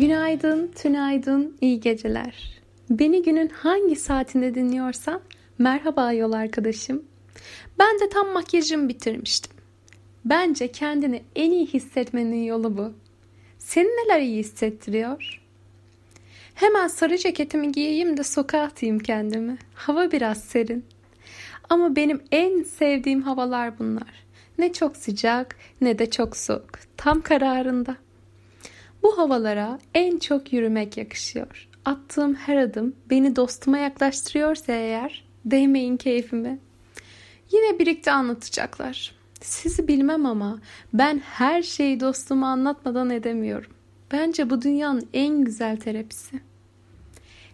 Günaydın, tünaydın, iyi geceler. Beni günün hangi saatinde dinliyorsan merhaba yol arkadaşım. Ben de tam makyajımı bitirmiştim. Bence kendini en iyi hissetmenin yolu bu. Seni neler iyi hissettiriyor? Hemen sarı ceketimi giyeyim de sokağa atayım kendimi. Hava biraz serin. Ama benim en sevdiğim havalar bunlar. Ne çok sıcak ne de çok soğuk. Tam kararında. Bu havalara en çok yürümek yakışıyor. Attığım her adım beni dostuma yaklaştırıyorsa eğer değmeyin keyfimi. Yine birlikte anlatacaklar. Sizi bilmem ama ben her şeyi dostuma anlatmadan edemiyorum. Bence bu dünyanın en güzel terapisi.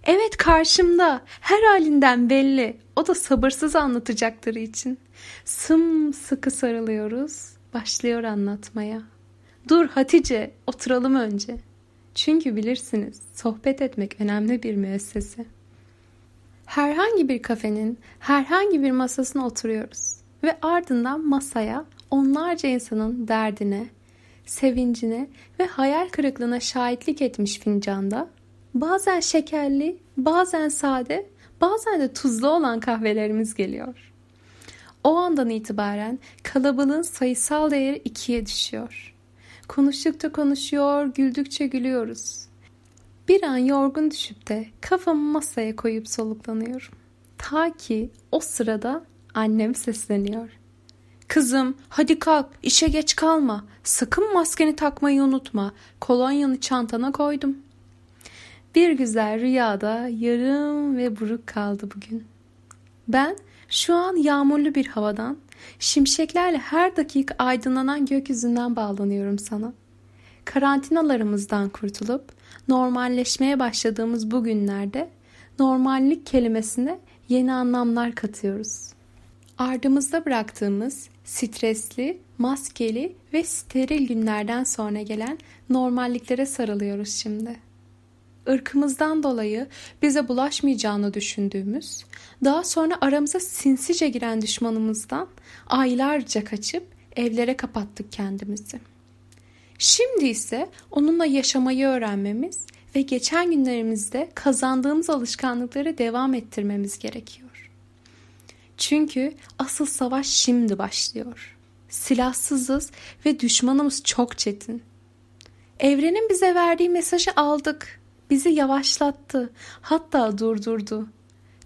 Evet karşımda her halinden belli. O da sabırsız anlatacakları için. Sımsıkı sarılıyoruz. Başlıyor anlatmaya. Dur Hatice, oturalım önce. Çünkü bilirsiniz, sohbet etmek önemli bir müessese. Herhangi bir kafenin herhangi bir masasına oturuyoruz ve ardından masaya onlarca insanın derdine, sevincine ve hayal kırıklığına şahitlik etmiş fincanda bazen şekerli, bazen sade, bazen de tuzlu olan kahvelerimiz geliyor. O andan itibaren kalabalığın sayısal değeri ikiye düşüyor. Konuştukça konuşuyor, güldükçe gülüyoruz. Bir an yorgun düşüp de kafamı masaya koyup soluklanıyorum. Ta ki o sırada annem sesleniyor. Kızım hadi kalk işe geç kalma. Sakın maskeni takmayı unutma. Kolonyanı çantana koydum. Bir güzel rüyada yarım ve buruk kaldı bugün. Ben şu an yağmurlu bir havadan, şimşeklerle her dakika aydınlanan gökyüzünden bağlanıyorum sana. Karantinalarımızdan kurtulup normalleşmeye başladığımız bu günlerde normallik kelimesine yeni anlamlar katıyoruz. Ardımızda bıraktığımız stresli, maskeli ve steril günlerden sonra gelen normalliklere sarılıyoruz şimdi ırkımızdan dolayı bize bulaşmayacağını düşündüğümüz, daha sonra aramıza sinsice giren düşmanımızdan aylarca kaçıp evlere kapattık kendimizi. Şimdi ise onunla yaşamayı öğrenmemiz ve geçen günlerimizde kazandığımız alışkanlıkları devam ettirmemiz gerekiyor. Çünkü asıl savaş şimdi başlıyor. Silahsızız ve düşmanımız çok çetin. Evrenin bize verdiği mesajı aldık Bizi yavaşlattı, hatta durdurdu.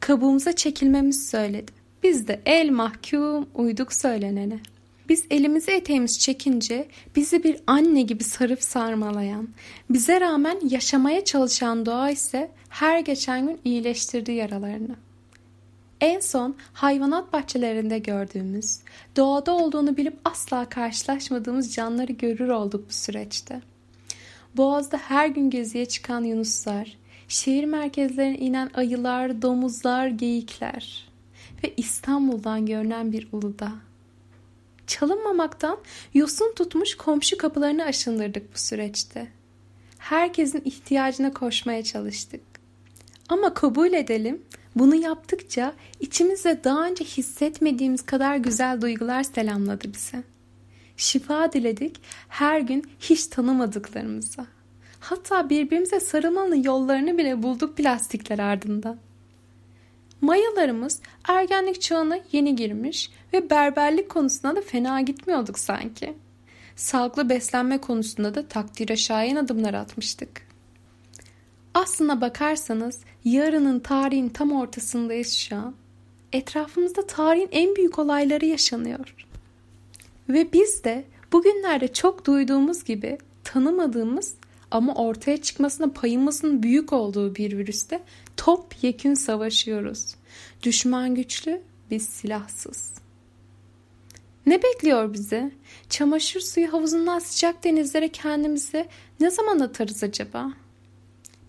Kabuğumuza çekilmemizi söyledi. Biz de el mahkum uyduk söylenene. Biz elimizi eteğimiz çekince bizi bir anne gibi sarıp sarmalayan, bize rağmen yaşamaya çalışan doğa ise her geçen gün iyileştirdi yaralarını. En son hayvanat bahçelerinde gördüğümüz, doğada olduğunu bilip asla karşılaşmadığımız canları görür olduk bu süreçte. Boğaz'da her gün geziye çıkan yunuslar, şehir merkezlerine inen ayılar, domuzlar, geyikler ve İstanbul'dan görünen bir Uludağ. Çalınmamaktan yosun tutmuş komşu kapılarını aşındırdık bu süreçte. Herkesin ihtiyacına koşmaya çalıştık. Ama kabul edelim, bunu yaptıkça içimizde daha önce hissetmediğimiz kadar güzel duygular selamladı bize şifa diledik her gün hiç tanımadıklarımıza. Hatta birbirimize sarılmanın yollarını bile bulduk plastikler ardında. Mayalarımız ergenlik çağına yeni girmiş ve berberlik konusunda da fena gitmiyorduk sanki. Sağlıklı beslenme konusunda da takdire şayan adımlar atmıştık. Aslına bakarsanız yarının tarihin tam ortasındayız şu an. Etrafımızda tarihin en büyük olayları yaşanıyor. Ve biz de bugünlerde çok duyduğumuz gibi tanımadığımız ama ortaya çıkmasına payımızın büyük olduğu bir virüste top yekün savaşıyoruz. Düşman güçlü, biz silahsız. Ne bekliyor bizi? Çamaşır suyu havuzundan sıcak denizlere kendimizi ne zaman atarız acaba?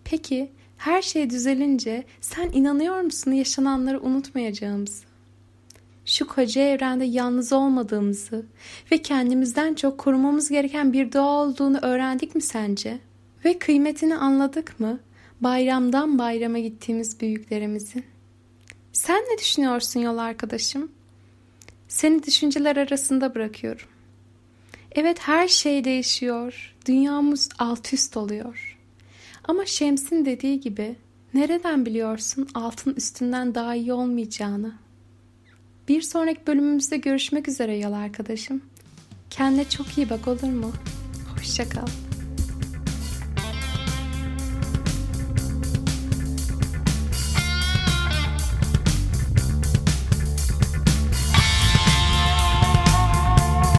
Peki her şey düzelince sen inanıyor musun yaşananları unutmayacağımızı? Şu koca evrende yalnız olmadığımızı ve kendimizden çok korumamız gereken bir doğa olduğunu öğrendik mi sence? Ve kıymetini anladık mı? Bayramdan bayrama gittiğimiz büyüklerimizin. Sen ne düşünüyorsun yol arkadaşım? Seni düşünceler arasında bırakıyorum. Evet her şey değişiyor. Dünyamız alt üst oluyor. Ama Şems'in dediği gibi nereden biliyorsun altın üstünden daha iyi olmayacağını? Bir sonraki bölümümüzde görüşmek üzere yol arkadaşım. Kendine çok iyi bak olur mu? Hoşçakal.